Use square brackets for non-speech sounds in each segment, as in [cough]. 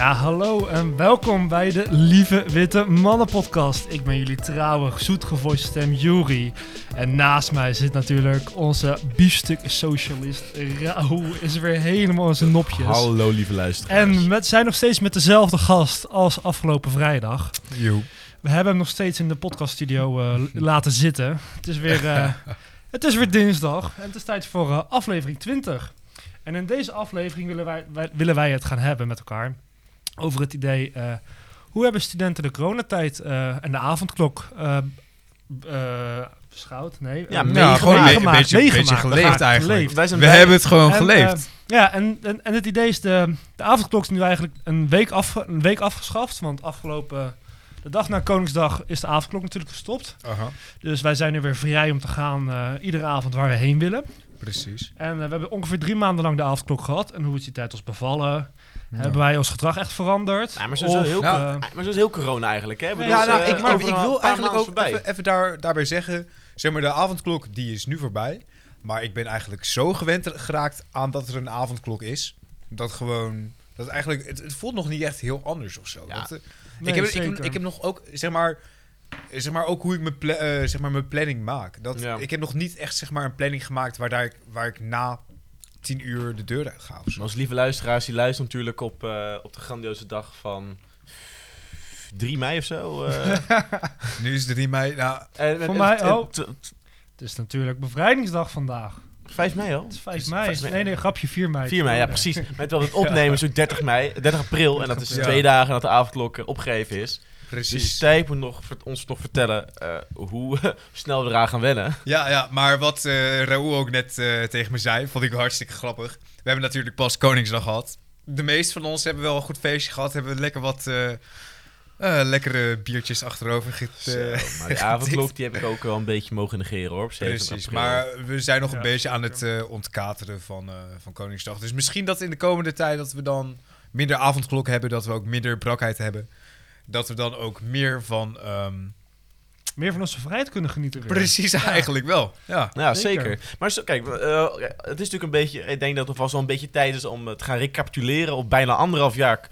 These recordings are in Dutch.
Ja, hallo en welkom bij de Lieve Witte Mannen podcast. Ik ben jullie trouwe, zoetgevoiste stem Juri. En naast mij zit natuurlijk onze biefstuk socialist Raoul. Is weer helemaal in zijn nopjes. Hallo lieve luisteraars. En we zijn nog steeds met dezelfde gast als afgelopen vrijdag. Joe. We hebben hem nog steeds in de podcaststudio eh, laten zitten. Het is weer, eh, [laughs] het is weer dinsdag en het is tijd voor eh, aflevering 20. En in deze aflevering willen wij, wij- willen wij het gaan hebben met elkaar over het idee... eh, hoe hebben studenten de coronatijd eh, en de avondklok eh, eh, beschouwd? Nee, Ja, ja, gewoon een meegemaakt, beetje- een beetje meegemaakt, geleefd eigenlijk. geleefd. Wij zijn We bij- hebben het gewoon En, geleefd. ja, en, en, en het idee is, de, de avondklok is nu eigenlijk een week, af, een week afgeschaft. Want afgelopen, de dag na Koningsdag is de avondklok natuurlijk gestopt. Aha, Dus wij zijn nu weer vrij om te gaan eh, iedere avond waar we heen willen. precies. En we hebben ongeveer drie maanden lang de avondklok gehad. En hoe is die tijd ons bevallen? Ja. Hebben wij ons gedrag echt veranderd? Ja, maar zo is Of, heel, eh, maar zo is heel corona eigenlijk, hè? Bedoel, Ja, nou, eh, ik, maar ik wil eigenlijk ook voorbij. even, even daar, daarbij zeggen... Zeg maar, de avondklok die is nu voorbij. Maar ik ben eigenlijk zo gewend geraakt aan dat er een avondklok is. Dat gewoon... Dat eigenlijk, het, het voelt nog niet echt heel anders of zo. Ja. Dat, eh, nee, ik, heb, ik, ik heb nog ook, zeg maar... Zeg maar ook hoe ik mijn, pla- zeg maar, mijn planning maak. Dat, Ja. Ik heb nog niet echt zeg maar, een planning gemaakt waar, daar ik, waar ik na tien uur de deur uit ga. Of zo. Maar Als lieve luisteraars, die luisteren natuurlijk op, eh, op de grandioze dag van 3 mei of zo. [laughs] eh. Nu is het 3 mei. Nou, En- Voor en- mij ook. t- Het is natuurlijk bevrijdingsdag vandaag. 5 mei al? Het is 5 Is het mei. 5 mei? Nee, nee, grapje 4 mei. 4 mei, ja precies. [laughs] Met wel het opnemen is ook 30 mei, 30 april. En dat is Ja. twee dagen dat de avondklok eh, opgegeven is. precies. Dus Stijp moet nog, ons nog vertellen eh, hoe [laughs] snel we eraan gaan wennen. Ja, ja, maar wat eh Raoul ook net eh, tegen me zei, vond ik hartstikke grappig. We hebben natuurlijk pas Koningsdag gehad. De meeste van ons hebben wel een goed feestje gehad. Hebben lekker wat eh, lekkere biertjes achterover get, Zo, eh, maar die [laughs] avondklok die heb ik ook wel een beetje mogen negeren hoor. Op 7 Precies, maar we zijn nog een Ja, beetje aan het eh, ontkateren van, eh, van Koningsdag. Dus misschien dat in de komende tijd dat we dan minder avondklok hebben, dat we ook minder brakheid hebben. Dat we dan ook meer van... ehm, Meer van onze vrijheid kunnen genieten. weer. precies, eigenlijk wel. Ja. Ja, Zeker. zeker. Maar zo, kijk, het is natuurlijk een beetje... Ik denk dat het vast wel een beetje tijd is om te gaan recapituleren op bijna anderhalf jaar k-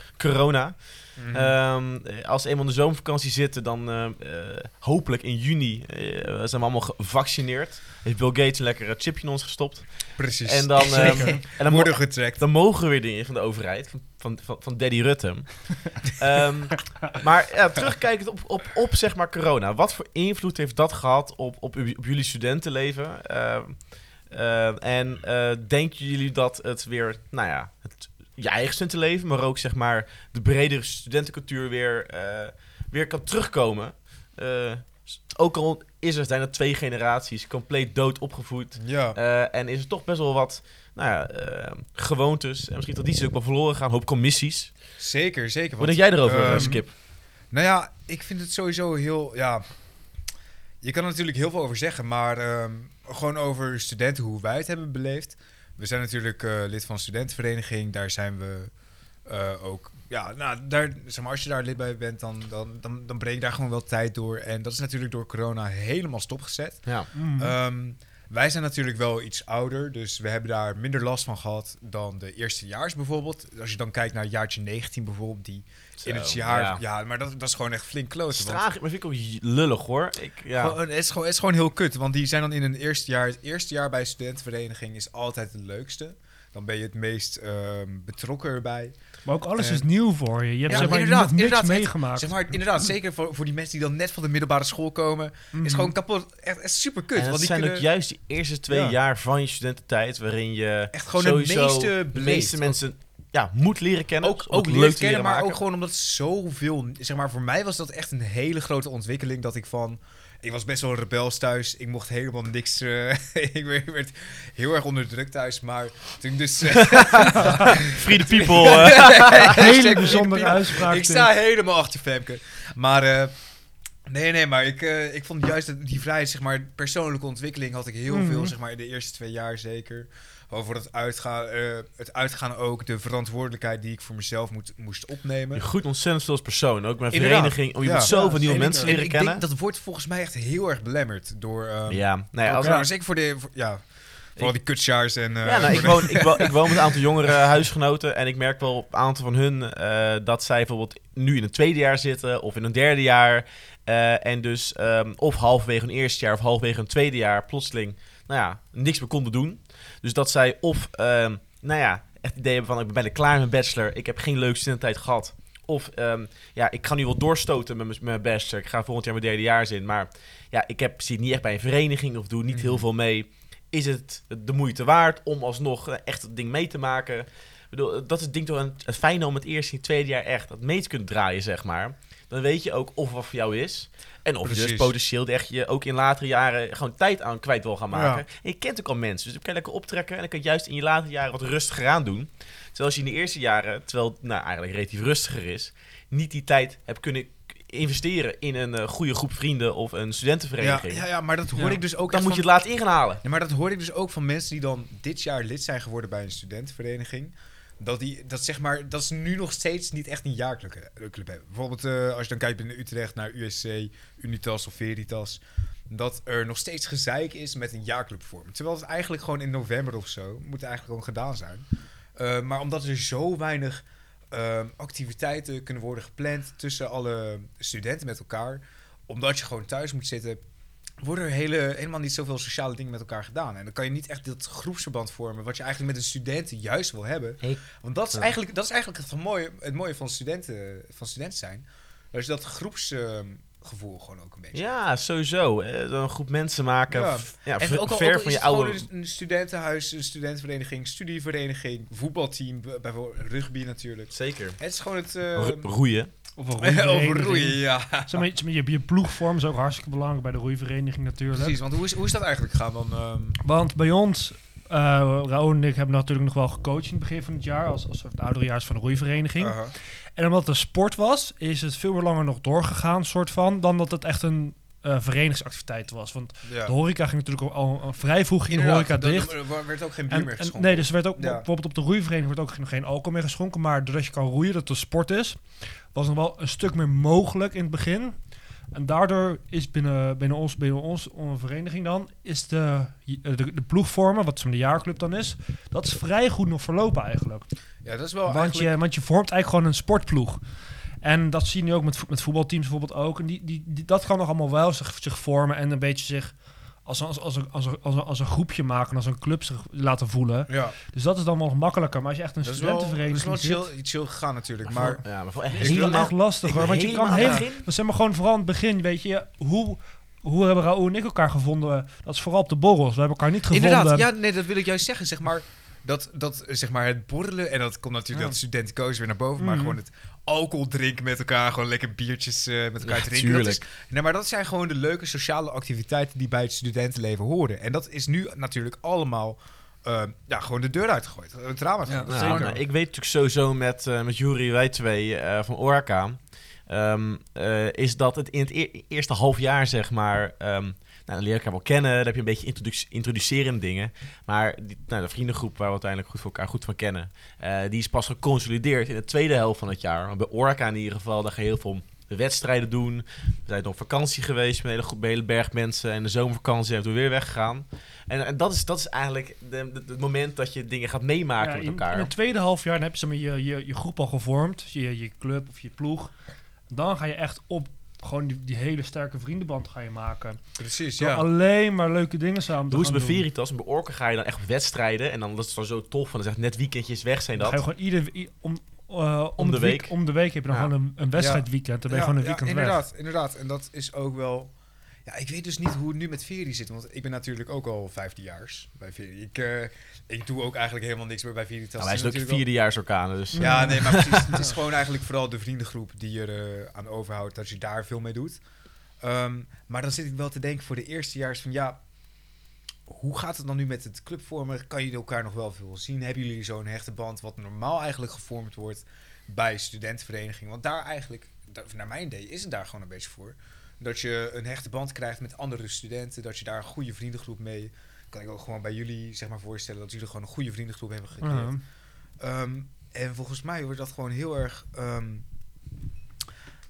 Mhm. Ehm, als we eenmaal in de zomervakantie zitten, dan eh, eh, hopelijk in juni eh, zijn we allemaal gevaccineerd. Heeft Bill Gates een lekker chipje in ons gestopt. Precies. En dan, [laughs] en dan, worden dan mogen we weer dingen van de overheid, van, van, van, van Daddy Rutte. Ehm, maar ja, terugkijkend op, op, op zeg maar corona. Wat voor invloed heeft dat gehad op, op, op jullie studentenleven? Ehm, en denken jullie dat het weer, nou ja, het, je eigen studentenleven, maar ook zeg maar de bredere studentencultuur weer, eh, weer kan terugkomen? Eh, ook al is er, zijn er twee generaties compleet dood opgevoed. Ja. Eh, en is er toch best wel wat nou ja, gewoontes en misschien tradities ook wel verloren gaan. Een hoop commissies. Zeker, zeker. Wat denk jij erover, ehm, eh, Skip? Nou ja, ik vind het sowieso heel. Ja, je kan er natuurlijk heel veel over zeggen, maar ehm, gewoon over studenten, hoe wij het hebben beleefd. We zijn natuurlijk eh, lid van een studentenvereniging, daar zijn we eh, ook. Ja, nou, daar, zeg maar, als je daar lid bij bent, dan, dan, dan, dan breek je daar gewoon wel tijd door. En dat is natuurlijk door corona helemaal stopgezet. Ja. Mm. Ehm, wij zijn natuurlijk wel iets ouder, dus we hebben daar minder last van gehad dan de eerstejaars bijvoorbeeld. Als je dan kijkt naar jaartje 19 bijvoorbeeld, die in het jaar... ja. Ja, maar dat, dat is gewoon echt flink kloten. want- Straag, maar vind ik ook lullig hoor. Ik, ja. Gewoon, het, is gewoon, het is gewoon heel kut, want die zijn dan in een eerste jaar... Het eerste jaar bij studentenvereniging is altijd het leukste. Dan ben je het meest ehm, betrokken erbij. Maar ook alles eh, is nieuw voor je. Je hebt ja, zeg maar inderdaad, nog niks inderdaad, het- meegemaakt. Zeg maar, inderdaad, [laughs] zeker voor, voor die mensen die dan net van de middelbare school komen... Mhm. is gewoon kapot. Echt, echt super kut. en want dat die zijn kunnen ook juist die eerste twee Ja. jaar van je studententijd... waarin je echt gewoon sowieso de meeste de beleefd. meeste mensen ja, moet leren kennen. ook, ook leuk te kennen, leren maar maken. ook gewoon omdat zoveel... Zeg maar, voor mij was dat echt een hele grote ontwikkeling. Dat ik van... Ik was best wel rebels thuis. Ik mocht helemaal niks... eh, [laughs] ik werd heel erg onderdrukt thuis. Maar toen dus... eh, [laughs] Free the people. eh. [laughs] Hele bijzondere uitspraak. ik sta helemaal achter Femke. Maar... eh, Nee, nee, maar ik, eh, ik vond juist dat die vrijheid, zeg maar, persoonlijke ontwikkeling had ik heel Mhm. veel, zeg maar, in de eerste twee jaar zeker. Over het uitgaan, eh, het uitgaan ook, de verantwoordelijkheid die ik voor mezelf moet, moest opnemen. Je groeit ontzettend veel als persoon. Ook Inderdaad. vereniging. Om je Ja. moet zoveel Ja, nieuwe mensen En leren ik kennen. denk dat wordt volgens mij echt heel erg belemmerd door... ehm, ja, nee, ook, als, nou, zeker voor de... voor- ja, Vooral die kutsjaars en... eh, ja, nou, ik, woon, ik, woon, [laughs] ik woon met een aantal jongere huisgenoten. En ik merk wel op een aantal van hun eh, dat zij bijvoorbeeld nu in een tweede jaar zitten of in een derde jaar. eh, en dus ehm, of halverwege een eerste jaar of halverwege een tweede jaar plotseling nou ja, niks meer konden doen. Dus dat zij of, ehm, nou ja, echt het idee hebben van ik ben bijna klaar met mijn bachelor. Ik heb geen leuke studententijd gehad. Of ehm, ja, ik ga nu wel doorstoten met mijn- bachelor. Ik ga volgend jaar mijn derde jaar in. Maar ja, ik heb, zit niet echt bij een vereniging of doe niet heel Mhm. veel mee. Is het de moeite waard om alsnog eh, echt het ding mee te maken? Ik bedoel, dat is het ding toch een- het fijne om het eerste en het tweede jaar echt dat mee te kunnen draaien, zeg maar. Dan weet je ook of wat voor jou is. En of je dus potentieel echt je ook in latere jaren gewoon tijd aan kwijt wil gaan maken. En je kent ook al mensen, dus dan kan je lekker optrekken. En dan kan je juist in je latere jaren wat rustiger aan doen. Terwijl als je in de eerste jaren, terwijl het nou, eigenlijk relatief rustiger is, niet die tijd hebt kunnen investeren in een eh, goede groep vrienden of een studentenvereniging. ja, ja, maar dat hoor Ja. ik dus ook Dan moet je het laat in gaan halen. Ja, maar dat hoor ik dus ook van mensen die dan dit jaar lid zijn geworden bij een studentenvereniging. Dat, die, dat, zeg maar, dat ze nu nog steeds niet echt een jaarclub club hebben. Bijvoorbeeld eh, als je dan kijkt binnen Utrecht naar USC, Unitas of Veritas. Dat er nog steeds gezeik is met een jaarclub vormen. Terwijl het eigenlijk gewoon in november of zo moet eigenlijk gewoon gedaan zijn. Eh, maar omdat er zo weinig eh, activiteiten kunnen worden gepland tussen alle studenten met elkaar. Omdat je gewoon thuis moet zitten, worden er hele, helemaal niet zoveel sociale dingen met elkaar gedaan. En dan kan je niet echt dat groepsverband vormen, wat je eigenlijk met een studenten juist wil hebben. Hey. Want dat is eigenlijk, dat is eigenlijk het, mooie, het mooie van studenten, van studenten zijn. Dat je dat groepsgevoel gewoon ook een beetje. Ja, sowieso. Een groep mensen maken. Ja. En ook al, ver ook al van je oude... een studentenhuis, een studentenvereniging, studievereniging, voetbalteam, bijvoorbeeld rugby natuurlijk. Zeker. Het is gewoon het... eh, Ro- roeien. Of een [laughs] roeivereniging. roeien, ja. Zeg maar, je, je ploegvorm is ook hartstikke belangrijk bij de roeivereniging natuurlijk. Precies, want hoe is, hoe is dat eigenlijk gegaan dan? ehm, Want bij ons, Raoul en ik hebben natuurlijk nog wel gecoacht in het begin van het jaar. Als, als soort ouderejaars van de roeivereniging. En omdat het een sport was, is het veel meer langer nog doorgegaan, soort van, dan dat het echt een eh, verenigingsactiviteit was. Want Ja. de horeca ging natuurlijk al, al vrij vroeg in de horeca dicht. Er werd ook geen bier En, meer en- geschonken. nee, dus er werd ook Ja. bijvoorbeeld op de roeivereniging wordt ook nog geen alcohol meer geschonken. Maar doordat je kan roeien, dat het sport is, was nog wel een stuk meer mogelijk in het begin. En daardoor is binnen, binnen ons, binnen ons onze vereniging dan, is de, de, de ploegvormen, wat zo'n jaarclub dan is, dat is vrij goed nog verlopen eigenlijk. Ja, dat is wel Want eigenlijk... je, want je vormt eigenlijk gewoon een sportploeg. En dat zie je nu ook met, met voetbalteams bijvoorbeeld ook. En die, die, die- dat kan nog allemaal wel zich, zich vormen en een beetje zich als, een- als, als, een, als, een, als, een, als een groepje maken, als een club zich laten voelen. Ja, Dus dat is dan wel makkelijker. Maar als je echt een dat is wel, dat is studentenvereniging wel chill, chill gegaan natuurlijk. Maar, ja, maar voor echt is helemaal... echt lastig hoor. Want je kan helemaal heel, dat zeg maar gewoon vooral aan het begin, weet je, hoe, hoe hebben Raoul en ik elkaar gevonden? Dat is vooral op de borrels. We hebben elkaar niet gevonden. Inderdaad, ja, nee, dat wil ik juist zeggen. Zeg maar, dat, dat zeg maar het borrelen, en dat komt natuurlijk Ja. dat studentenkoos weer naar boven, maar Mhm. gewoon het alcohol drinken met elkaar, gewoon lekker biertjes eh, met elkaar Ja, drinken. Dat is, tuurlijk. nee, maar dat zijn gewoon de leuke sociale activiteiten die bij het studentenleven horen. En dat is nu natuurlijk allemaal eh, ja, gewoon de deur uitgegooid. Het raam uitgegooid. Ja, Nou, nou, ik weet natuurlijk sowieso met, eh met Jury, wij twee eh, van Orca, ehm, eh, is dat het in het e- eerste half jaar, zeg maar, ehm, dan leer ik elkaar wel kennen, dan heb je een beetje introduc introducerende dingen. Maar die, nou, de vriendengroep waar we uiteindelijk goed voor elkaar goed van kennen, eh, die is pas geconsolideerd in de tweede helft van het jaar. Maar bij Orca in ieder geval, daar ga je heel veel wedstrijden doen. We zijn op vakantie geweest met een hele, hele berg mensen. En de zomervakantie zijn we weer weggegaan. En, en dat, is, dat is eigenlijk het moment dat je dingen gaat meemaken Ja, met elkaar. in het tweede half jaar dan heb je, zeg maar, je, je, je groep al gevormd, je, je club of je ploeg. Dan ga je echt op gewoon die, die hele sterke vriendenband ga je maken. Precies, Door ja. alleen maar leuke dingen samen Hoe is bij doen. Veritas? Bij Orca ga je dan echt wedstrijden. En dan dat is dan zo tof. van dan zegt net weekendjes weg zijn Dan dat. ga je gewoon ieder, i- om, eh, om, de de week. week. om de week heb je dan Ja. gewoon een, een wedstrijdweekend. Dan ben je Ja, gewoon een ja, weekend weg. inderdaad, inderdaad. En dat is ook wel... Ja, ik weet dus niet hoe het nu met Veri zit. Want ik ben natuurlijk ook al vijftienjaars bij Veri. Ik, eh, ik doe ook eigenlijk helemaal niks meer bij Veritas. Nou, Het zijn ook natuurlijk vierdejaarsorkanen. Dus Ja, nee, maar precies. [laughs] het is gewoon eigenlijk vooral de vriendengroep die je er eh, aan overhoudt. Dat je daar veel mee doet. Ehm, maar dan zit ik wel te denken voor de eerstejaars van... Ja, hoe gaat het dan nu met het clubvormen? Kan je elkaar nog wel veel zien? Hebben jullie zo'n hechte band wat normaal eigenlijk gevormd wordt bij studentenverenigingen? Want daar eigenlijk, naar mijn idee, is het daar gewoon een beetje voor. Dat je een hechte band krijgt met andere studenten, dat je daar een goede vriendengroep mee... Kan ik ook gewoon bij jullie zeg maar voorstellen dat jullie gewoon een goede vriendengroep hebben gecreëerd. Ja. Ehm, en volgens mij wordt dat gewoon heel erg... ehm,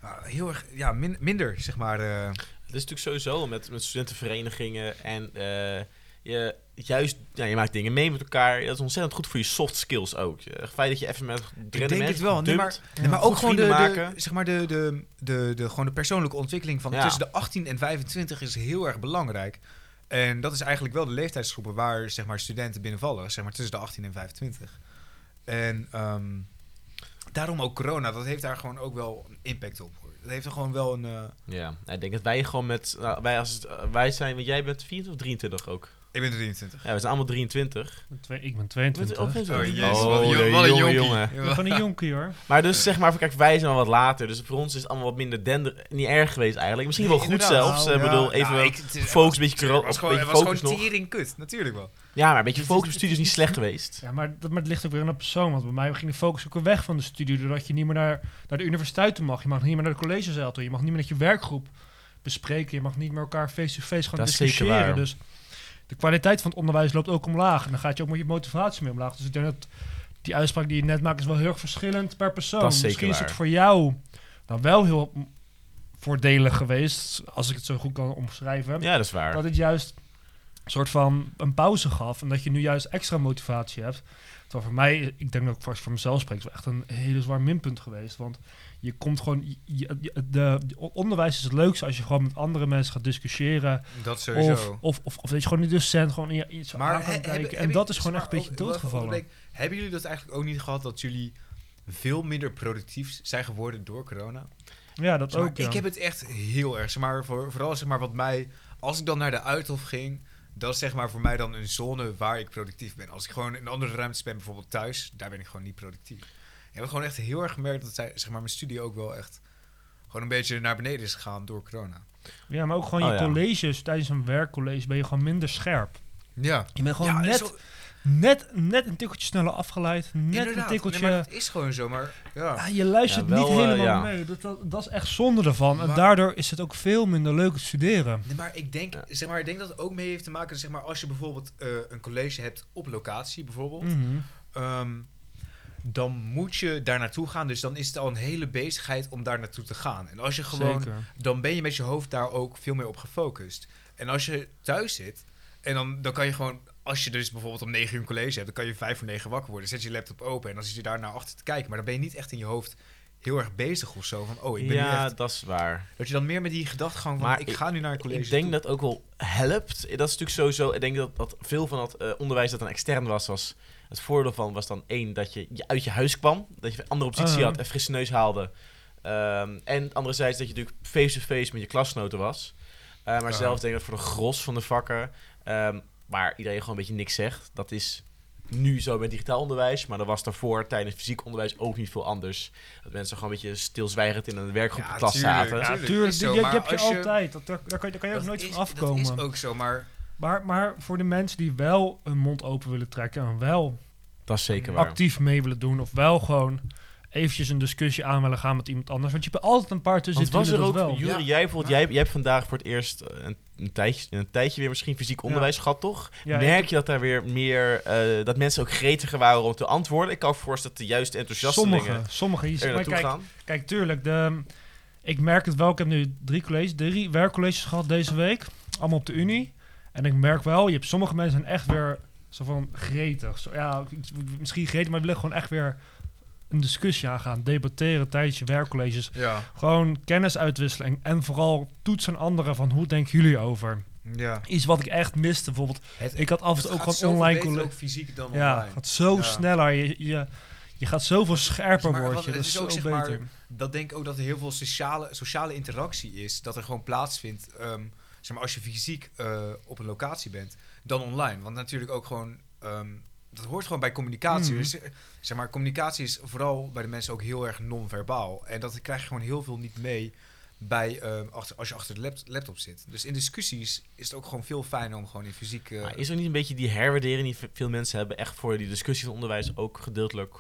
ah, heel erg, ja, min- minder, zeg maar. eh, Het is natuurlijk sowieso met, met studentenverenigingen en eh, je juist, ja, je maakt dingen mee met elkaar. Dat is ontzettend goed voor je soft skills ook. Het feit dat je even met Ik denk het wel. Nee, maar, nee, maar ook gewoon de, zeg maar de, de, de, de, gewoon de persoonlijke ontwikkeling van Ja. tussen de 18 en 25 is heel erg belangrijk. En dat is eigenlijk wel de leeftijdsgroepen waar zeg maar, studenten binnenvallen, zeg maar tussen de 18 en 25. En ehm, daarom ook corona, dat heeft daar gewoon ook wel een impact op. Dat heeft er gewoon wel een... eh, Ja, ik denk dat wij gewoon met, nou, wij, als eh, wij zijn, want jij bent 24 of 23 ook. Ik ben 23. Ja, we zijn allemaal 23. Ik ben twee- Ik ben Met- 22. oh, jezus, Oh, oh, wat een jonkie. jongen. ben gewoon een jonkie hoor. Maar dus zeg maar, kijk, wij zijn al wat later. Dus voor ons is het allemaal wat minder dender, niet erg geweest eigenlijk. Misschien wel Nee, goed zelfs. Nou, Ik ja. bedoel, even Nou, ik- is- focus, een beetje Het was een gewoon, beetje het was focus gewoon nog. tering kut, natuurlijk wel. Ja, maar een beetje [laughs] focus op studie is niet slecht geweest. Ja, maar, dat, maar het ligt ook weer aan de persoon. Want bij mij ging de focus ook weer weg van de studie. Doordat je niet meer naar, naar de universiteit toe mag. Je mag niet meer naar de collegezaal toe. Je mag niet meer met je werkgroep bespreken. Je mag niet meer elkaar face-to-face gaan Dat is zeker discussiëren. Dus de kwaliteit van het onderwijs loopt ook omlaag. En dan gaat je ook met je motivatie mee omlaag. Dus ik denk dat die uitspraak die je net maakt is wel heel erg verschillend per persoon. Misschien is het voor jou dan wel heel voordelig geweest. Als ik het zo goed kan omschrijven. Ja, dat is waar. Dat het juist een soort van een pauze gaf. En dat je nu juist extra motivatie hebt. Terwijl voor mij, ik denk dat ik vast voor mezelf spreek, is wel echt een hele zwaar minpunt geweest. Want je komt gewoon, je, je- de, de onderwijs is het leukste als je gewoon met andere mensen gaat discussiëren. Dat sowieso. of, of, of dat je gewoon die docent gewoon in iets aan Maar kan he- kijken. en dat is gewoon echt een beetje doodgevallen. Hebben jullie dat eigenlijk ook niet gehad dat jullie veel minder productief zijn geworden door corona? Ja, dat Zeg maar, ook. ja. Ik heb het echt heel erg. Zeg maar, voor, vooral zeg maar, wat mij. Als ik dan naar de Uithof ging. Dat is zeg maar voor mij dan een zone waar ik productief ben. Als ik gewoon in andere ruimtes ben, bijvoorbeeld thuis, daar ben ik gewoon niet productief. Ik heb gewoon echt heel erg gemerkt dat zij, zeg maar, mijn studie ook wel echt gewoon een beetje naar beneden is gegaan door corona. ja, maar ook gewoon Oh, je ja. colleges, tijdens een werkcollege ben je gewoon minder scherp. Ja, Je bent gewoon ja, net, zo- net, net een tikkeltje sneller afgeleid. Net inderdaad. een tikkeltje... Nee, maar dat is gewoon zo, maar ja. Ja, je luistert Ja, wel, niet eh, helemaal ja. mee. Dat, dat, dat is echt zonde ervan. En daardoor is het ook veel minder leuk te studeren. Nee, maar ik denk, Ja. zeg maar, ik denk dat het ook mee heeft te maken, zeg maar, als je bijvoorbeeld eh, een college hebt op locatie, bijvoorbeeld, Mhm. ehm, dan moet je daar naartoe gaan. Dus dan is het al een hele bezigheid om daar naartoe te gaan. En als je gewoon, Zeker. dan ben je met je hoofd daar ook veel meer op gefocust. En als je thuis zit, en dan, dan kan je gewoon, als je dus bijvoorbeeld om 9 uur een college hebt, dan kan je vijf voor negen wakker worden. Zet je laptop open en dan zit je daar naar achter te kijken. Maar dan ben je niet echt in je hoofd heel erg bezig of zo. Van, oh, ik ben Ja, echt... dat is waar. Dat je dan meer met die gedachtegang van, Maar ik ik- ga nu naar een college Ik denk toe. dat ook wel helpt. Dat is natuurlijk sowieso. Ik denk dat, dat veel van dat eh, onderwijs dat dan extern was, was. Het voordeel van was dan één dat je, je uit je huis kwam. Dat je een andere positie Uh-huh. had, een frisse neus haalde. Ehm, en anderzijds dat je natuurlijk face-to-face met je klasgenoten was. Eh, maar Uh-huh. zelf denk ik dat voor de gros van de vakken, ehm, waar iedereen gewoon een beetje niks zegt, dat is nu zo met digitaal onderwijs, maar dat was daarvoor tijdens fysiek onderwijs ook niet veel anders. Dat mensen gewoon een beetje stilzwijgend in een werkgroep Ja, de klas tuurlijk. zaten. Ja, Tuurlijk, tuurlijk. is Je, zo, je je je- altijd. Dat, daar, daar kan, daar kan je ook Dat nooit is- van afkomen. Dat is ook zo, maar Maar, maar voor de mensen die wel hun mond open willen trekken... en wel Dat is zeker waar. actief mee willen doen... of wel gewoon eventjes een discussie aan willen gaan met iemand anders... want je hebt altijd een paar tussen was er ook, wel. Jury, Ja, jij, bijvoorbeeld, maar- jij, jij hebt vandaag voor het eerst eh, een, een, tijdje, een tijdje weer misschien fysiek onderwijs gehad, toch? Ja, Merk je dat daar weer meer, eh, dat mensen ook gretiger waren om te antwoorden? Ik kan me voorstellen dat de juiste enthousiastelingen Sommige, sommige. Er maar naartoe kijk, gaan. Kijk, tuurlijk. De, ik merk het wel. Ik heb nu drie, colleges, drie werkcolleges gehad deze week. Allemaal op de Unie. En ik merk wel, je hebt sommige mensen zijn echt weer zo van gretig. Zo, ja, misschien gretig, maar willen gewoon echt weer een discussie aangaan. Debatteren tijdens je werkcolleges. ja. Gewoon kennisuitwisseling. En vooral toetsen aan anderen van hoe denken jullie over. ja. Iets wat ik echt miste. Bijvoorbeeld, Het, ik had af en toe ook gewoon online ook fysiek dan Ja, online. het gaat zo Ja. sneller. Je, je, je gaat zoveel scherper Maar wat- word je. het Dat is is ook, zo zeg maar, beter. dat denk ik ook dat er heel veel sociale, sociale interactie is. Dat er gewoon plaatsvindt, ehm, zeg maar, als je fysiek eh, op een locatie bent, dan online. Want natuurlijk ook gewoon, ehm, dat hoort gewoon bij communicatie. Mhm. Dus, eh, zeg maar, communicatie is vooral bij de mensen ook heel erg non-verbaal. En dat krijg je gewoon heel veel niet mee bij, ehm, achter, als je achter de lap- laptop zit. Dus in discussies is het ook gewoon veel fijner om gewoon in fysiek... eh, is er niet een beetje die herwaardering die ve- veel mensen hebben, echt voor die discussie van onderwijs, ook gedeeltelijk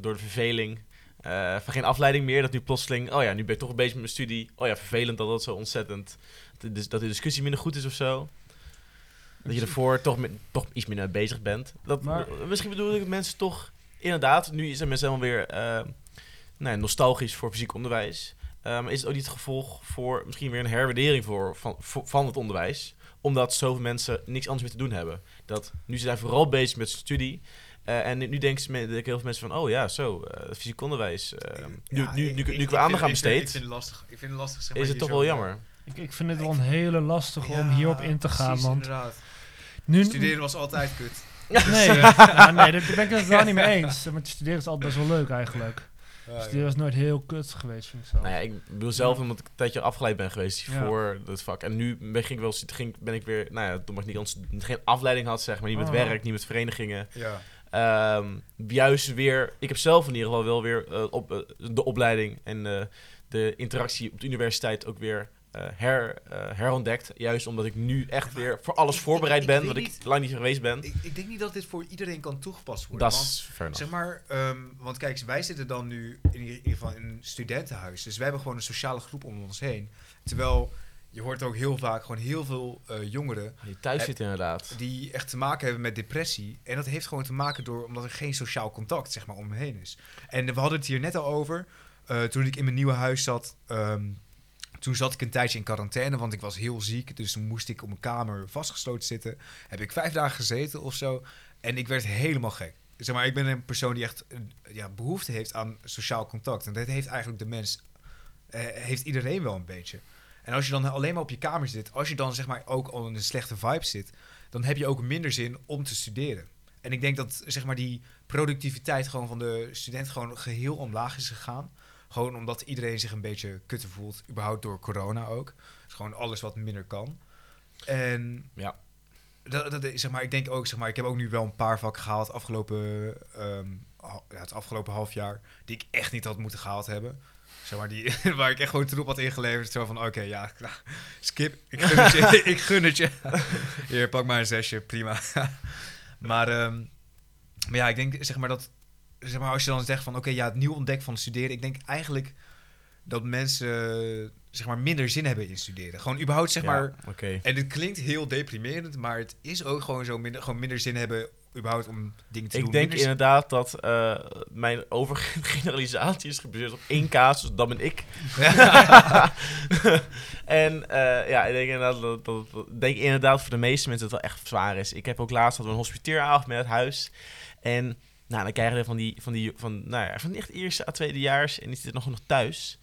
door de verveling? Eh, van geen afleiding meer, dat nu plotseling, oh ja, nu ben ik toch bezig met mijn studie. Oh ja, vervelend dat dat zo ontzettend, dat de, discussie minder goed is of zo. Dat je ervoor toch, met, toch iets minder bezig bent. Dat, Maar- misschien bedoel ik dat mensen toch, inderdaad, nu zijn mensen helemaal weer eh, nou ja, nostalgisch voor fysiek onderwijs. Um, is het ook niet het gevolg voor misschien weer een herwaardering voor, van, voor, van het onderwijs? Omdat zoveel mensen niks anders meer te doen hebben. Dat nu ze zijn vooral bezig met studie. Uh, en nu denken, ze, denken heel veel mensen van, oh ja, zo, uh, fysiek onderwijs. Uh, nu, Ja, nu, ik- nu, nu, ik- ik ik weer aandacht aan vind- ik vind- besteed, Ik vind het lastig. Ik vind het lastig zeg maar, is het toch wel jammer. Ik, ik vind het wel een hele lastige om hierop in te gaan. precies, Want inderdaad. nu, Studeren was altijd kut. Nee, [laughs] ja, nee, daar ben ik het wel niet mee [laughs] eens. Maar te studeren is altijd best wel leuk eigenlijk. Ja, Studeren is nooit heel kut geweest, vind ik zo. Nou ja, ik bedoel zelf omdat ik een tijdje afgeleid ben geweest Ja. voor dat vak. En nu ben ik, wel, ging, ben ik weer, nou ja, toen ik niet, ons- geen afleiding had, zeg maar, niet met Oh. werk, niet met verenigingen. ja. Ehm, juist weer, ik heb zelf in ieder geval wel weer eh, op, eh, de opleiding en eh, de interactie op de universiteit ook weer her, herontdekt. Juist omdat ik nu echt weer voor alles ik- voorbereid ik ben, wat ik lang niet geweest ben. Ik, ik denk niet dat dit voor iedereen kan toegepast worden. Dat is. Zeg maar, ehm, want kijk, wij zitten dan nu in ieder geval in een studentenhuis. Dus wij hebben gewoon een sociale groep om ons heen. Terwijl je hoort ook heel vaak gewoon heel veel eh, jongeren Die thuis heb- zit inderdaad. die echt te maken hebben met depressie. En dat heeft gewoon te maken door omdat er geen sociaal contact zeg maar om me heen is. En we hadden het hier net al over. eh, toen ik in mijn nieuwe huis zat. ehm, toen zat ik een tijdje in quarantaine, want ik was heel ziek. Dus toen moest ik op mijn kamer vastgesloten zitten. Heb ik vijf dagen gezeten of zo. En ik werd helemaal gek. Zeg maar, ik ben een persoon die echt ja, behoefte heeft aan sociaal contact. En dat heeft eigenlijk de mens, eh, heeft iedereen wel een beetje. En als je dan alleen maar op je kamer zit, als je dan zeg maar ook al in een slechte vibe zit, dan heb je ook minder zin om te studeren. En ik denk dat zeg maar die productiviteit gewoon van de student gewoon geheel omlaag is gegaan. Gewoon omdat iedereen zich een beetje kutter voelt, überhaupt door corona ook. Dus gewoon alles wat minder kan. En Ja. dat, dat, zeg maar, ik denk ook, zeg maar, ik heb ook nu wel een paar vakken gehaald afgelopen, ehm, het afgelopen half jaar, die ik echt niet had moeten gehaald hebben. Zeg maar, die, [laughs] waar ik echt gewoon troep had ingeleverd. Zo van, oké, ja, [laughs] skip. Ik gun het je. [laughs] ik gun het je. Hier, pak maar een zesje. Prima. maar, ehm, maar ja, ik denk, zeg maar, dat... Zeg maar, als je dan zegt van, oké, ja, het nieuw ontdekken van studeren. Ik denk eigenlijk dat mensen, zeg maar, minder zin hebben in studeren. Gewoon überhaupt, zeg Ja, maar... En het klinkt heel deprimerend, maar het is ook gewoon zo minder, gewoon minder zin hebben überhaupt om dingen te doen. Ik denk inderdaad dat eh, mijn overgeneralisatie is gebaseerd op één casus, dat ben ik. [laughs] en eh, ja, ik denk inderdaad dat, dat, dat- ik denk inderdaad voor de meeste mensen dat het wel echt zwaar is. Ik heb ook laatst hadden we een hospiteeravond met het huis. En nou, dan krijgen we van die, van die, van, nou ja, van echt eerste à tweedejaars en die zitten nog, nog thuis.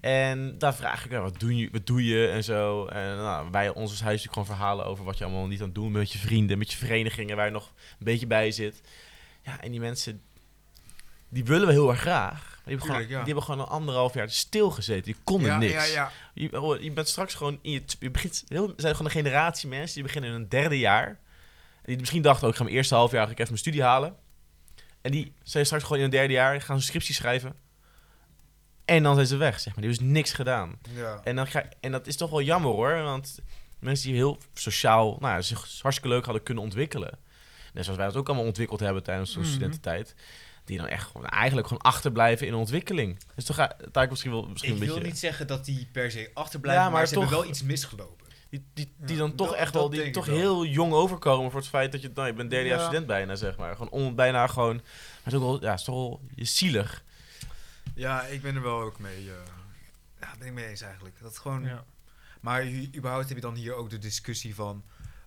En daar vraag ik, ja, wat, doe je, wat doe je en zo. En nou, bij ons als huis natuurlijk gewoon verhalen over wat je allemaal niet aan het doen met je vrienden, met je verenigingen waar je nog een beetje bij zit. Ja, en die mensen, die willen we heel erg graag. Die, hebben gewoon, ja. die hebben gewoon een anderhalf jaar stilgezeten. Die konden ja, niks. Ja. Je, je bent straks gewoon in je, je begint, heel, zijn gewoon een generatie mensen die beginnen in hun derde jaar. En die misschien dachten ook, ik ga mijn eerste half jaar ga ik even mijn studie halen. En die zijn straks gewoon in hun derde jaar, gaan ze scriptie schrijven. En dan zijn ze weg, zeg maar. Die hebben dus niks gedaan. ja. En, dan ga, en dat is toch wel jammer hoor. Want mensen die heel sociaal, nou ja, zich hartstikke leuk hadden kunnen ontwikkelen. Net zoals wij dat ook allemaal ontwikkeld hebben tijdens onze Mhm. studententijd. Die dan echt gewoon, eigenlijk gewoon achterblijven in ontwikkeling. Dus toch ga ik misschien wel misschien Ik een wil beetje. niet zeggen dat die per se achterblijven, Ja, maar, maar ze toch- hebben wel iets misgelopen. Die, die, die dan toch dat- echt wel, die ik toch wel. heel jong overkomen voor het feit dat je, nou, je bent derde jaar Ja. student bijna, zeg maar. Gewoon on, bijna gewoon, maar het is ook wel, ja, het is toch wel je zielig. Ja, ik ben er wel ook mee. eh ja, ben ik mee eens eigenlijk. Dat gewoon. Ja. Maar überhaupt heb je dan hier ook de discussie van.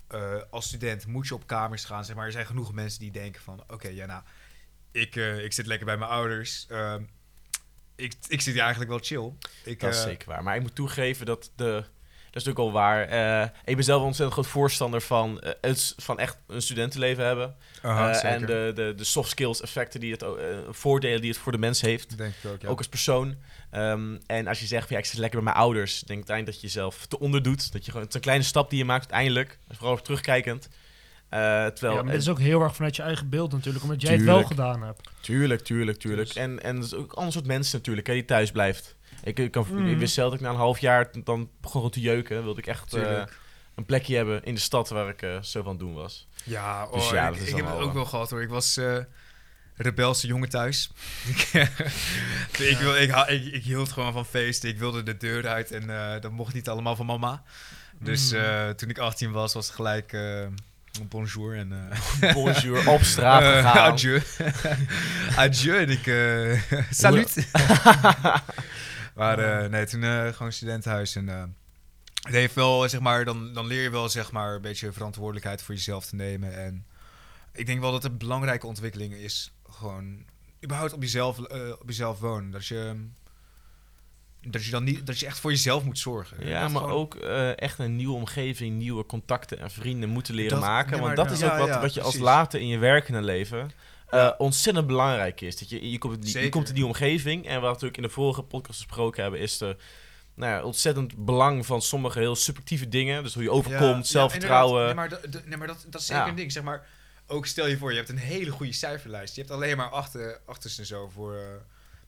eh, als student moet je op kamers gaan. Zeg maar, er zijn genoeg mensen die denken van. Oké, ja, nou. Ik, eh, ik zit lekker bij mijn ouders. ehm, ik, ik zit hier eigenlijk wel chill. Ik, Dat is zeker waar. Maar ik moet toegeven dat de. Dat is natuurlijk al waar. Eh, ik ben zelf een ontzettend groot voorstander van, eh, het, van echt een studentenleven hebben. aha, Eh, en de, de, de soft skills effecten die het ook, voordelen die het voor de mens heeft. Denk ik ook, ja. Ook als persoon. Ehm, en als je zegt, van, ja, ik zit lekker bij mijn ouders. Denk uiteindelijk dat je jezelf te onderdoet. Dat je gewoon, het is een kleine stap die je maakt uiteindelijk. Vooral terugkijkend. Eh, terwijl, ja, maar dit is ook heel erg vanuit je eigen beeld natuurlijk, omdat jij het wel gedaan hebt. Tuurlijk, tuurlijk, tuurlijk. Dus- En, en is ook een ander soort mensen natuurlijk, hè, die thuis blijft. Ik, ik, kan, ik wist zelf dat ik na een half jaar dan begon te jeuken. Wilde ik echt eh, een plekje hebben in de stad waar ik eh, zo van doen was. Ja, oh, Dus ja, ik, dat is ik heb het ook eh, wel gehad hoor. Ik was eh rebelse jongen thuis. [laughs] [laughs] ik, wil, ik, ik, ik hield gewoon van feesten. Ik wilde de deur uit en dat mocht niet allemaal van mama. Dus Mm. toen ik 18 was, was het gelijk bonjour en... [laughs] Bonjour, op straat adieu. adieu en ik... salut. Maar eh, nee, toen eh, gewoon studentenhuis. En eh, het heeft wel, zeg maar, dan, dan leer je wel, zeg maar, een beetje verantwoordelijkheid voor jezelf te nemen. En ik denk wel dat het een belangrijke ontwikkeling is, gewoon überhaupt op jezelf, eh, op jezelf wonen. Dat je, dat je dan niet, dat je echt voor jezelf moet zorgen. Ja, Dat maar gewoon- ook echt een nieuwe omgeving, nieuwe contacten en vrienden moeten leren Dat- maken. nee, want dat is ja, ook wat, ja, wat je als later in je werkende leven eh, ontzettend belangrijk is. Dat je, je, komt, in die- je Zeker. komt in die omgeving. En wat we natuurlijk in de vorige podcast besproken hebben, is de nou ja, ontzettend belang van sommige heel subjectieve dingen. Dus hoe je overkomt, Ja, zelfvertrouwen. Ja, nee, maar, dat- nee, maar dat, dat is zeker Ja. een ding. Zeg maar, ook stel je voor, je hebt een hele goede cijferlijst. Je hebt alleen maar achter, achters en zo voor eh,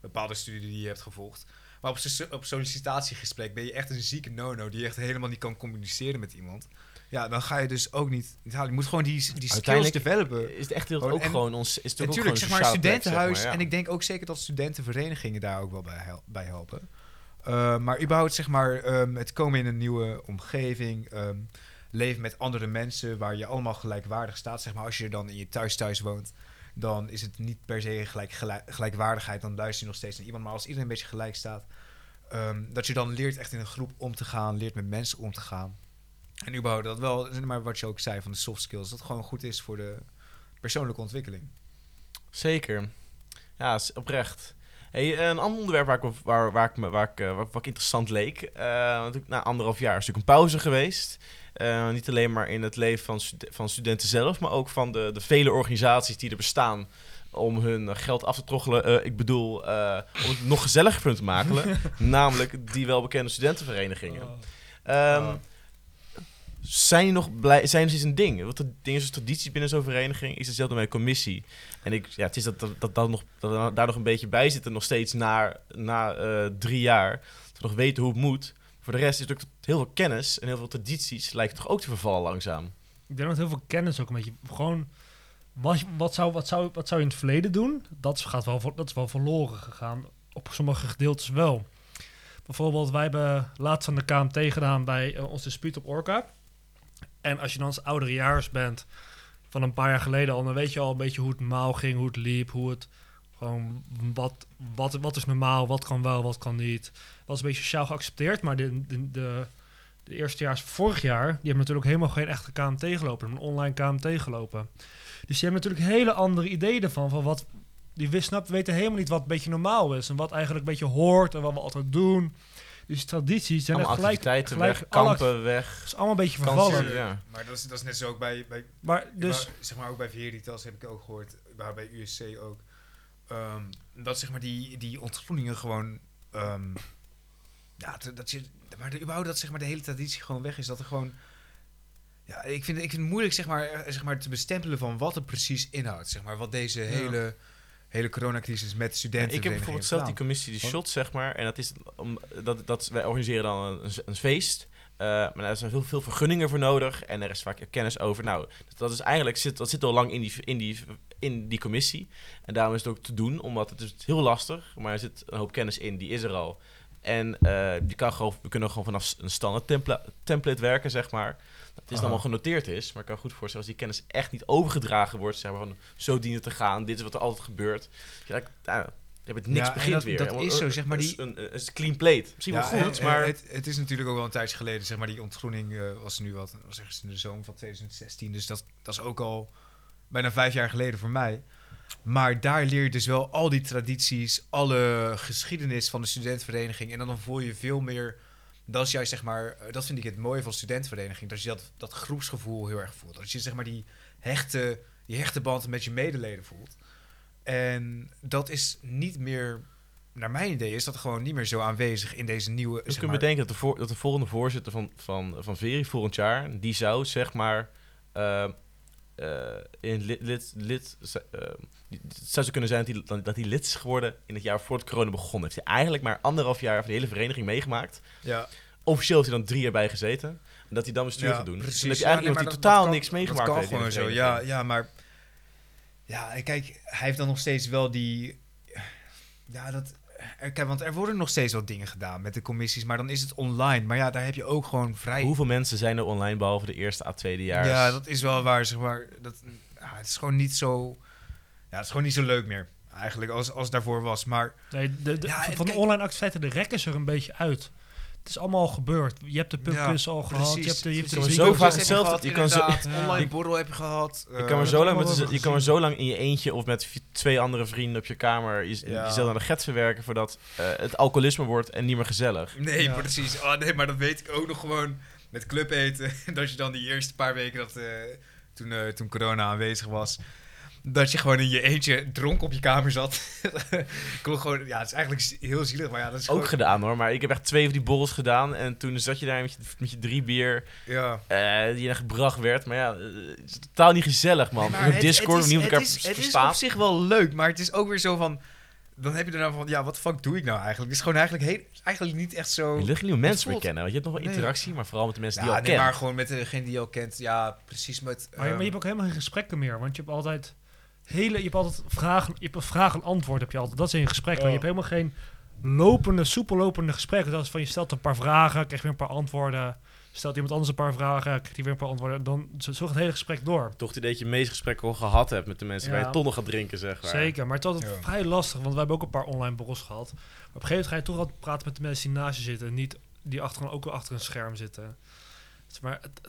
bepaalde studie die je hebt gevolgd. Maar op, op sollicitatiegesprek ben je echt een zieke no-no die echt helemaal niet kan communiceren met iemand. Ja, dan ga je dus ook niet, halen. Je moet gewoon die, die skills developen. is het echt heel, ook en- gewoon ons. Is ook Natuurlijk, gewoon zeg maar sociale plek, zeg studentenhuis. maar, ja. En ik denk ook zeker dat studentenverenigingen daar ook wel bij, hel- bij helpen. Uh, maar überhaupt, zeg maar, ehm, het komen in een nieuwe omgeving. ehm, leven met andere mensen waar je allemaal gelijkwaardig staat. Zeg maar, als je dan in je thuis thuis woont, dan is het niet per se gelijk, gelijk- gelijkwaardigheid. Dan luister je nog steeds naar iemand. Maar als iedereen een beetje gelijk staat, ehm, dat je dan leert echt in een groep om te gaan, leert met mensen om te gaan. En überhaupt dat wel, maar wat je ook zei van de soft skills, dat gewoon goed is voor de persoonlijke ontwikkeling. Zeker. Ja, oprecht. Hey, een ander onderwerp waar ik, waar, waar ik, waar ik, eh, ik interessant leek. natuurlijk na anderhalf jaar is natuurlijk een pauze geweest. Eh, niet alleen maar in het leven van, stud- van studenten zelf, maar ook van de, de vele organisaties die er bestaan om hun geld af te troggelen. Eh, ik bedoel, eh, om het nog gezelliger te maken. [laughs] namelijk die welbekende studentenverenigingen. Oh. Zijn nog blij, zijn er een ding? Wat de dingen zoals tradities binnen zo'n vereniging is hetzelfde met een commissie. En ik, ja, het is dat, dat, dat, nog, daar nog een beetje bij zitten, nog steeds na, na eh, drie jaar. Dat we nog weten hoe het moet. Voor de rest is natuurlijk heel veel kennis en heel veel tradities lijken toch ook te vervallen langzaam. Ik denk dat heel veel kennis ook een beetje gewoon. Wat, wat, zou, wat, zou, wat zou je in het verleden doen? Dat is, gaat wel, dat is wel verloren gegaan. Op sommige gedeeltes wel. Bijvoorbeeld, wij hebben laatst aan de KMT gedaan bij eh, ons dispuut op Orca. En als je dan als ouderejaars bent, van een paar jaar geleden al, dan weet je al een beetje hoe het normaal ging, hoe het liep, hoe het gewoon wat, wat, wat is normaal, wat kan wel, wat kan niet. Was een beetje sociaal geaccepteerd, maar de, de, de, de eerstejaars vorig jaar, die hebben natuurlijk helemaal geen echte KMT gelopen, een online KMT gelopen. Dus die hebben natuurlijk hele andere ideeën ervan, van wat, die snap, weten helemaal niet wat een beetje normaal is en wat eigenlijk een beetje hoort en wat we altijd doen. Dus tradities zijn Allemaal gelijk, activiteiten gelijk weg, alle- kampen weg. het is allemaal een beetje vervallen. ja. Maar dat is, dat is net zo ook bij, bij Maar dus, zeg maar ook bij Veritas heb ik ook gehoord, maar bij USC ook. ehm, dat zeg maar die, die ontgroeningen gewoon. ehm, ja, dat je. Maar de, überhaupt dat zeg maar de hele traditie gewoon weg is. Dat er gewoon. Ja, ik vind, ik vind het moeilijk zeg maar, eh, zeg maar te bestempelen van wat het precies inhoudt. Zeg maar, wat deze hele, hele coronacrisis met Ja, studenten. ik heb bijvoorbeeld zelf die commissie, die Wat? shot, zeg maar. En dat is om, dat, dat, wij organiseren dan een, een feest. Eh, maar daar zijn veel, veel vergunningen voor nodig. En er is vaak kennis over. Nou, dat is eigenlijk zit, dat zit al lang in die, in, die, in die commissie. En daarom is het ook te doen, omdat het is heel lastig. Maar er zit een hoop kennis in, die is er al. En die kan gewoon, we kunnen gewoon vanaf een standaard templa- template werken, zeg maar. Dat is Aha. allemaal genoteerd is. Maar ik kan goed voorstellen, als die kennis echt niet overgedragen wordt, zeg maar van zo dient het te gaan, dit is wat er altijd gebeurt. Ja, dan- nou, je hebt het niks Ja, begint dat- weer. dat is zo, zeg maar, die- Een, een, een clean plate. Misschien wel goed, en- maar... Het, het is natuurlijk ook wel een tijdje geleden, zeg maar, die ontgroening eh, was nu wat, was ergens in de zomer van 2016. Dus dat, dat is ook al bijna vijf jaar geleden voor mij. Maar daar leer je dus wel al die tradities, alle geschiedenis van de studentenvereniging. En dan voel je veel meer. Dat is juist zeg maar, eh, dat vind ik het mooie van studentenvereniging. Dat je dat, dat groepsgevoel heel erg voelt. Dat je zeg maar die hechte, die hechte band met je medeleden voelt. En dat is niet meer, naar mijn idee, is dat gewoon niet meer zo aanwezig in deze nieuwe. Dus zeg kun je maar- bedenken dat de, voor, dat de volgende voorzitter van, van, van Veri volgend jaar, die zou zeg maar eh, in lid, lid, lid eh, het zou zo kunnen zijn dat hij, dat hij lid is geworden in het jaar voordat corona begon. Heeft hij eigenlijk maar anderhalf jaar van de hele vereniging meegemaakt. Ja, Officieel heeft hij dan drie jaar bij gezeten. En dat hij dan bestuur ja, gaat doen. Precies. En je Ja, eigenlijk nee, dat- totaal dat niks meegemaakt Dat kan heeft. gewoon zo, ja, ja, maar... Ja, kijk, hij heeft dan nog steeds wel die... Ja, dat... er- Kijk, want er worden nog steeds wel dingen gedaan met de commissies, maar dan is het online. Maar ja, daar heb je ook gewoon vrij... Hoeveel mensen zijn er online behalve de eerste à tweede jaar? Ja, dat is wel waar, zeg maar. Dat, ja, het is gewoon niet zo... Ja, het is gewoon niet zo leuk meer. eigenlijk als, als daarvoor was. Maar Nee, de, de- Ja, van de online activiteiten, de rekken is er een beetje uit. Het is allemaal al gebeurd. Je hebt de pubquiz al gehad. Je hebt de, je hebt de Zo vaak hetzelfde. Je kan zo-. Online borrel heb je gehad. Je eh, kan, maar zo dat lang met, je kan maar zo lang in je eentje of met twee andere vrienden op je kamer je, Ja. jezelf aan de get verwerken voordat eh, het alcoholisme wordt en niet meer gezellig. Nee, Ja. precies. Oh, nee, maar dat weet ik ook nog gewoon met club eten. [laughs] dat je dan die eerste paar weken dat, eh, toen, eh, toen corona aanwezig was. Dat je gewoon in je eentje dronken op je kamer zat. [laughs] Klonk gewoon, ja, het is eigenlijk heel zielig, maar ja, dat is Ook gewoon... gedaan hoor, maar ik heb echt twee van die borrels gedaan en toen zat je daar met je, met je drie bier Ja. eh, die er gebracht werd. Maar ja, eh, het is totaal niet gezellig man. Nee, het- Discord, niet het elkaar is, vers- het is verstaan. op zich wel leuk, maar het is ook weer zo van... Dan heb je er nou van, ja, wat de fuck doe ik nou eigenlijk? Het is gewoon eigenlijk, heel, eigenlijk niet echt zo... Je lucht nieuwe mensen voelt- kennen. Want je hebt nog wel Nee. interactie, maar vooral met de mensen Ja, die je al nee, kent. maar gewoon met degene die je al kent. Ja, precies met... Maar, je- maar je ehm, hebt ook helemaal geen gesprekken meer. Want je hebt altijd hele, je hebt altijd vragen, je hebt een vraag en antwoord heb je altijd. Dat is in je gesprek. Maar je hebt helemaal geen lopende, soepel lopende gesprekken. Dat is van je stelt een paar vragen, krijg je weer een paar antwoorden. Stelt iemand anders een paar vragen, krijgt hij weer een paar antwoorden. Dan zo, zo gaat het hele gesprek door. Toch het idee dat je de meeste gesprekken al gehad hebt met de mensen waar Ja. je toch nog gaat drinken, zeg maar. Zeker, maar het is altijd Ja. vrij lastig, want we hebben ook een paar online borrels gehad. Maar op een gegeven moment ga je toch altijd praten met de mensen die naast je zitten. en Niet die achter, ook wel achter een scherm zitten. Dus maar het,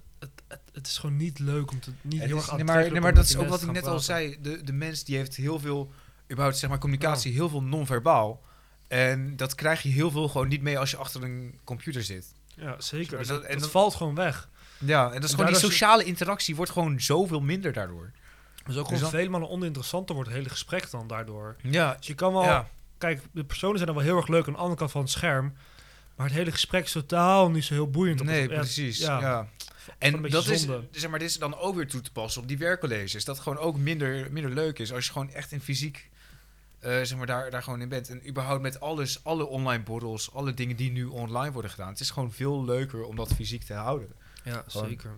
het, is gewoon niet leuk om te niet heel erg nee, maar, aantrekkelijk nee, maar met dat is ook wat ik net al zei. De, de mens die heeft heel veel, überhaupt zeg maar communicatie, heel veel non-verbaal. En dat krijg je heel veel gewoon niet mee als je achter een computer zit. Ja, zeker. Dus dat- en dat valt gewoon weg. Ja, en dat is En gewoon die sociale interactie wordt gewoon zoveel minder daardoor. Dus ook Dus gewoon dan- vele malen oninteressanter wordt het hele gesprek dan daardoor. Ja, Dus je kan wel... ja. Kijk, de personen zijn dan wel heel erg leuk aan de andere kant van het scherm. Maar het hele gesprek is totaal niet zo heel boeiend. op Nee, het- precies. ja. Ja. En dat is, zonde. zeg maar, dit is dan ook weer toe te passen op die werkcolleges. Dat gewoon ook minder, minder leuk is als je gewoon echt in fysiek eh, zeg maar, daar, daar gewoon in bent. En überhaupt met alles, alle online borrels, alle dingen die nu online worden gedaan. Het is gewoon veel leuker om dat fysiek te houden. Ja, Gewoon- zeker.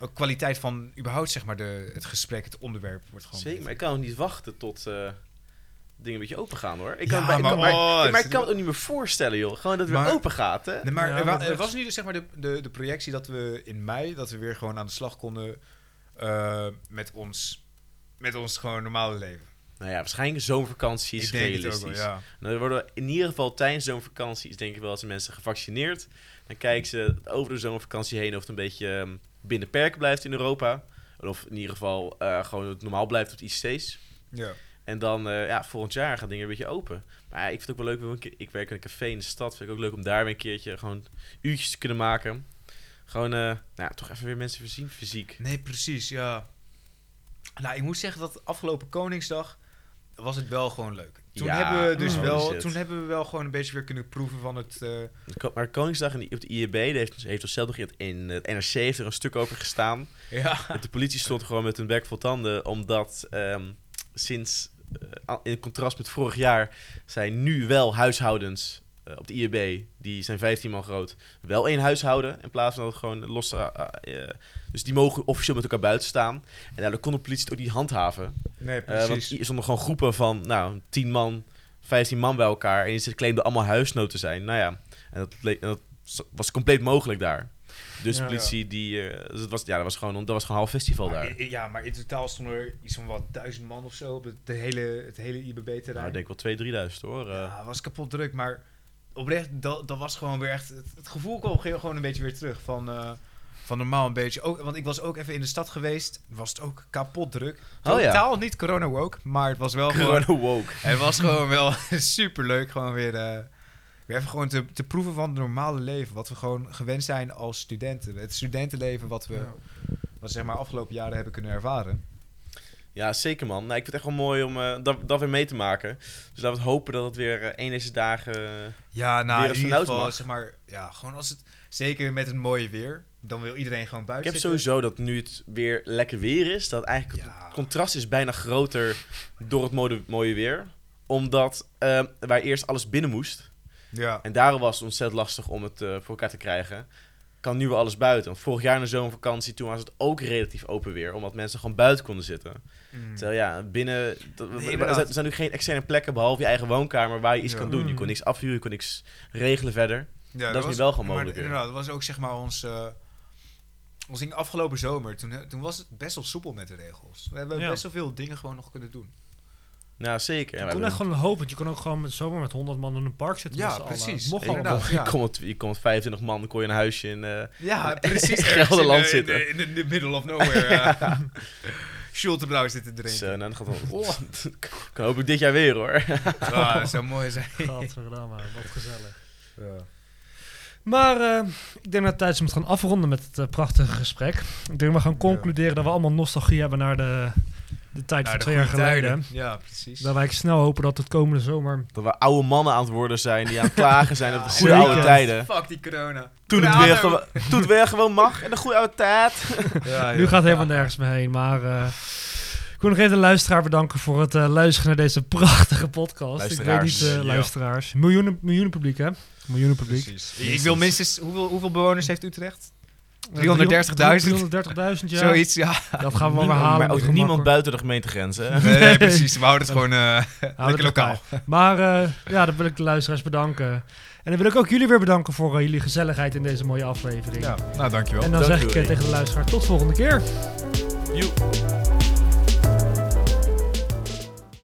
Ook kwaliteit van überhaupt zeg maar de, het gesprek, het onderwerp wordt gewoon. Zeker, maar ik kan ook niet wachten tot eh, dingen een beetje open gaan hoor. Ik Ja, kan, maar, ik maar- kan, maar, oh, maar ik kan is- het ook niet meer voorstellen joh. Gewoon dat het weer open gaat hè. Nee, maar Ja, er, wa- er was nu dus zeg maar de, de, de projectie dat we in mei, dat we weer gewoon aan de slag konden eh, met, ons, met ons gewoon normale leven. Nou ja, waarschijnlijk zomervakantie is Ik denk het ook realistisch. wel, ja. Nou, er worden in ieder geval tijdens zomervakantie is denk ik wel als mensen gevaccineerd. Dan kijken ze over de zomervakantie heen of het een beetje ehm, binnen perken blijft in Europa. Of in ieder geval eh, gewoon het normaal blijft op IC's. Ja. En dan, eh, ja, volgend jaar gaan dingen een beetje open. Maar ja, ik vind het ook wel leuk, keer- ik werk in een café in de stad. Vind ik ook leuk om daar weer een keertje gewoon uurtjes te kunnen maken. Gewoon, eh, nou ja, toch even weer mensen voorzien fysiek. Nee, precies, ja. Nou, ik moet zeggen dat afgelopen Koningsdag was het wel gewoon leuk. Toen, Ja, hebben we dus oh, wel, shit. toen hebben we wel gewoon een beetje weer kunnen proeven van het... eh, Maar Koningsdag in de- op de IEB heeft, heeft ons zelf nog in het- NRC heeft er een stuk over gestaan. ja. De politie stond gewoon met hun bek vol tanden, omdat ehm, sinds, in contrast met vorig jaar, zijn nu wel huishoudens eh, op de IEB, die zijn 15 man groot, wel één huishouden, in plaats van dat gewoon los... eh, eh, eh, dus die mogen officieel met elkaar buiten staan. En daardoor kon de politie het ook niet handhaven. Nee, Eh, want er stonden gewoon groepen van, nou, 10 man, 15 man bij elkaar. En ze claimden allemaal huisnood te zijn. Nou ja, en dat, en dat was compleet mogelijk daar. Dus Ja. politie, die, dus het was, ja, dat was gewoon, dat was gewoon een half festival daar. Maar, ja, maar in totaal stonden er iets van wat duizend man of zo op het, de hele, het hele IBB-terrein. Nou, ik denk wel 2.000, 3.000 hoor. eh. Ja, het was kapot druk, maar oprecht, dat, dat was gewoon weer echt... Het, het gevoel kwam ge- gewoon een beetje weer terug van, eh, van normaal een beetje. Ook, want ik was ook even in de stad geweest, was het ook kapot druk. Oh ja. Totaal niet corona woke, maar het was wel gewoon... Corona woke. Het was gewoon wel [laughs] super leuk, gewoon weer, weer even gewoon te, te proeven van het normale leven. Wat we gewoon gewend zijn als studenten. Het studentenleven wat we, Ja. wat zeg maar afgelopen jaren hebben kunnen ervaren. Ja, zeker man. Nou, ik vind het echt wel mooi om eh, dat, dat weer mee te maken. Dus laten we hopen dat het weer een deze dagen... eh, Ja, nou, Weer in ieder geval, mag. zeg maar, ja, gewoon als het, zeker met het mooie weer, dan wil iedereen gewoon Ik buiten heb zitten. sowieso dat nu het weer lekker weer is, dat eigenlijk Ja. het contrast is bijna groter door het mooie, mooie weer. Omdat eh, waar eerst alles binnen moest, Ja. en daarom was het ontzettend lastig om het eh, voor elkaar te krijgen, kan nu weer alles buiten. Want vorig jaar in de zomervakantie, toen was het ook relatief open weer, omdat mensen gewoon buiten konden zitten. Mm. Terwijl ja, binnen, er, zijn, nu geen externe plekken behalve je eigen woonkamer waar je iets Ja. kan doen. Je kon Mm. niks afhuren, je kon niks regelen verder. Ja, dat is nu wel gewoon mogelijk Maar dat was ook zeg maar ons, eh ons ding afgelopen zomer. Toen, toen was het best wel soepel met de regels. We hebben Ja. best wel veel dingen gewoon nog kunnen doen. Nou, zeker. Ja, Je kon echt gewoon een hoop, want je kon ook gewoon met, zomaar met 100 man in een park zitten. Ja, precies. Mocht allemaal. je, ja. [laughs] kon met, je kon met 25 man, kon je een huisje in... eh, Ja, precies. [laughs] In Gelderland in, zitten. In, in, the middle of nowhere. ja. [laughs] Schultebrouw zit dus, erin. eh, nou, dat gaat wel... kan hopelijk dit jaar weer, hoor. Ah, dat zou mooi zijn. Gadverdamme, wat gezellig. Ja. Maar eh, ik denk dat het tijd is om het gaan afronden met het eh, prachtige gesprek. Ik denk we gaan concluderen dat we allemaal nostalgie hebben naar de, de tijd van de twee jaar tijden. geleden. Ja, precies. Dat wij snel hopen dat het komende zomer... Dat we oude mannen aan het worden zijn die aan het klagen zijn op de goede Zeker. oude tijden. Fuck die corona. Toen het, weer gewo- toen het weer gewoon mag in de goede oude tijd. [laughs] Ja, Nu gaat het helemaal nergens meer heen, maar... eh, ik wil nog even de luisteraar bedanken voor het eh, luisteren naar deze prachtige podcast. Ik weet Luisteraars. niet, eh, Ja. luisteraars. Miljoenen, miljoenen publiek, hè? Miljoenen publiek. Precies. Ik wil minstens... Hoeveel, hoeveel bewoners heeft Utrecht? Eh, 330.000? 330.000, ja. Zoiets, ja. Dat gaan we wel weer halen. maar ook niemand buiten de gemeentegrenzen. hè? Nee, nee, precies. We houden het gewoon eh, [laughs] lekker lokaal. erbij. Maar eh, ja, dan wil ik de luisteraars bedanken. En dan wil ik ook jullie weer bedanken voor eh, jullie gezelligheid in deze mooie aflevering. Ja, nou dankjewel. En dan Dank zeg ik tegen de luisteraar tot volgende keer.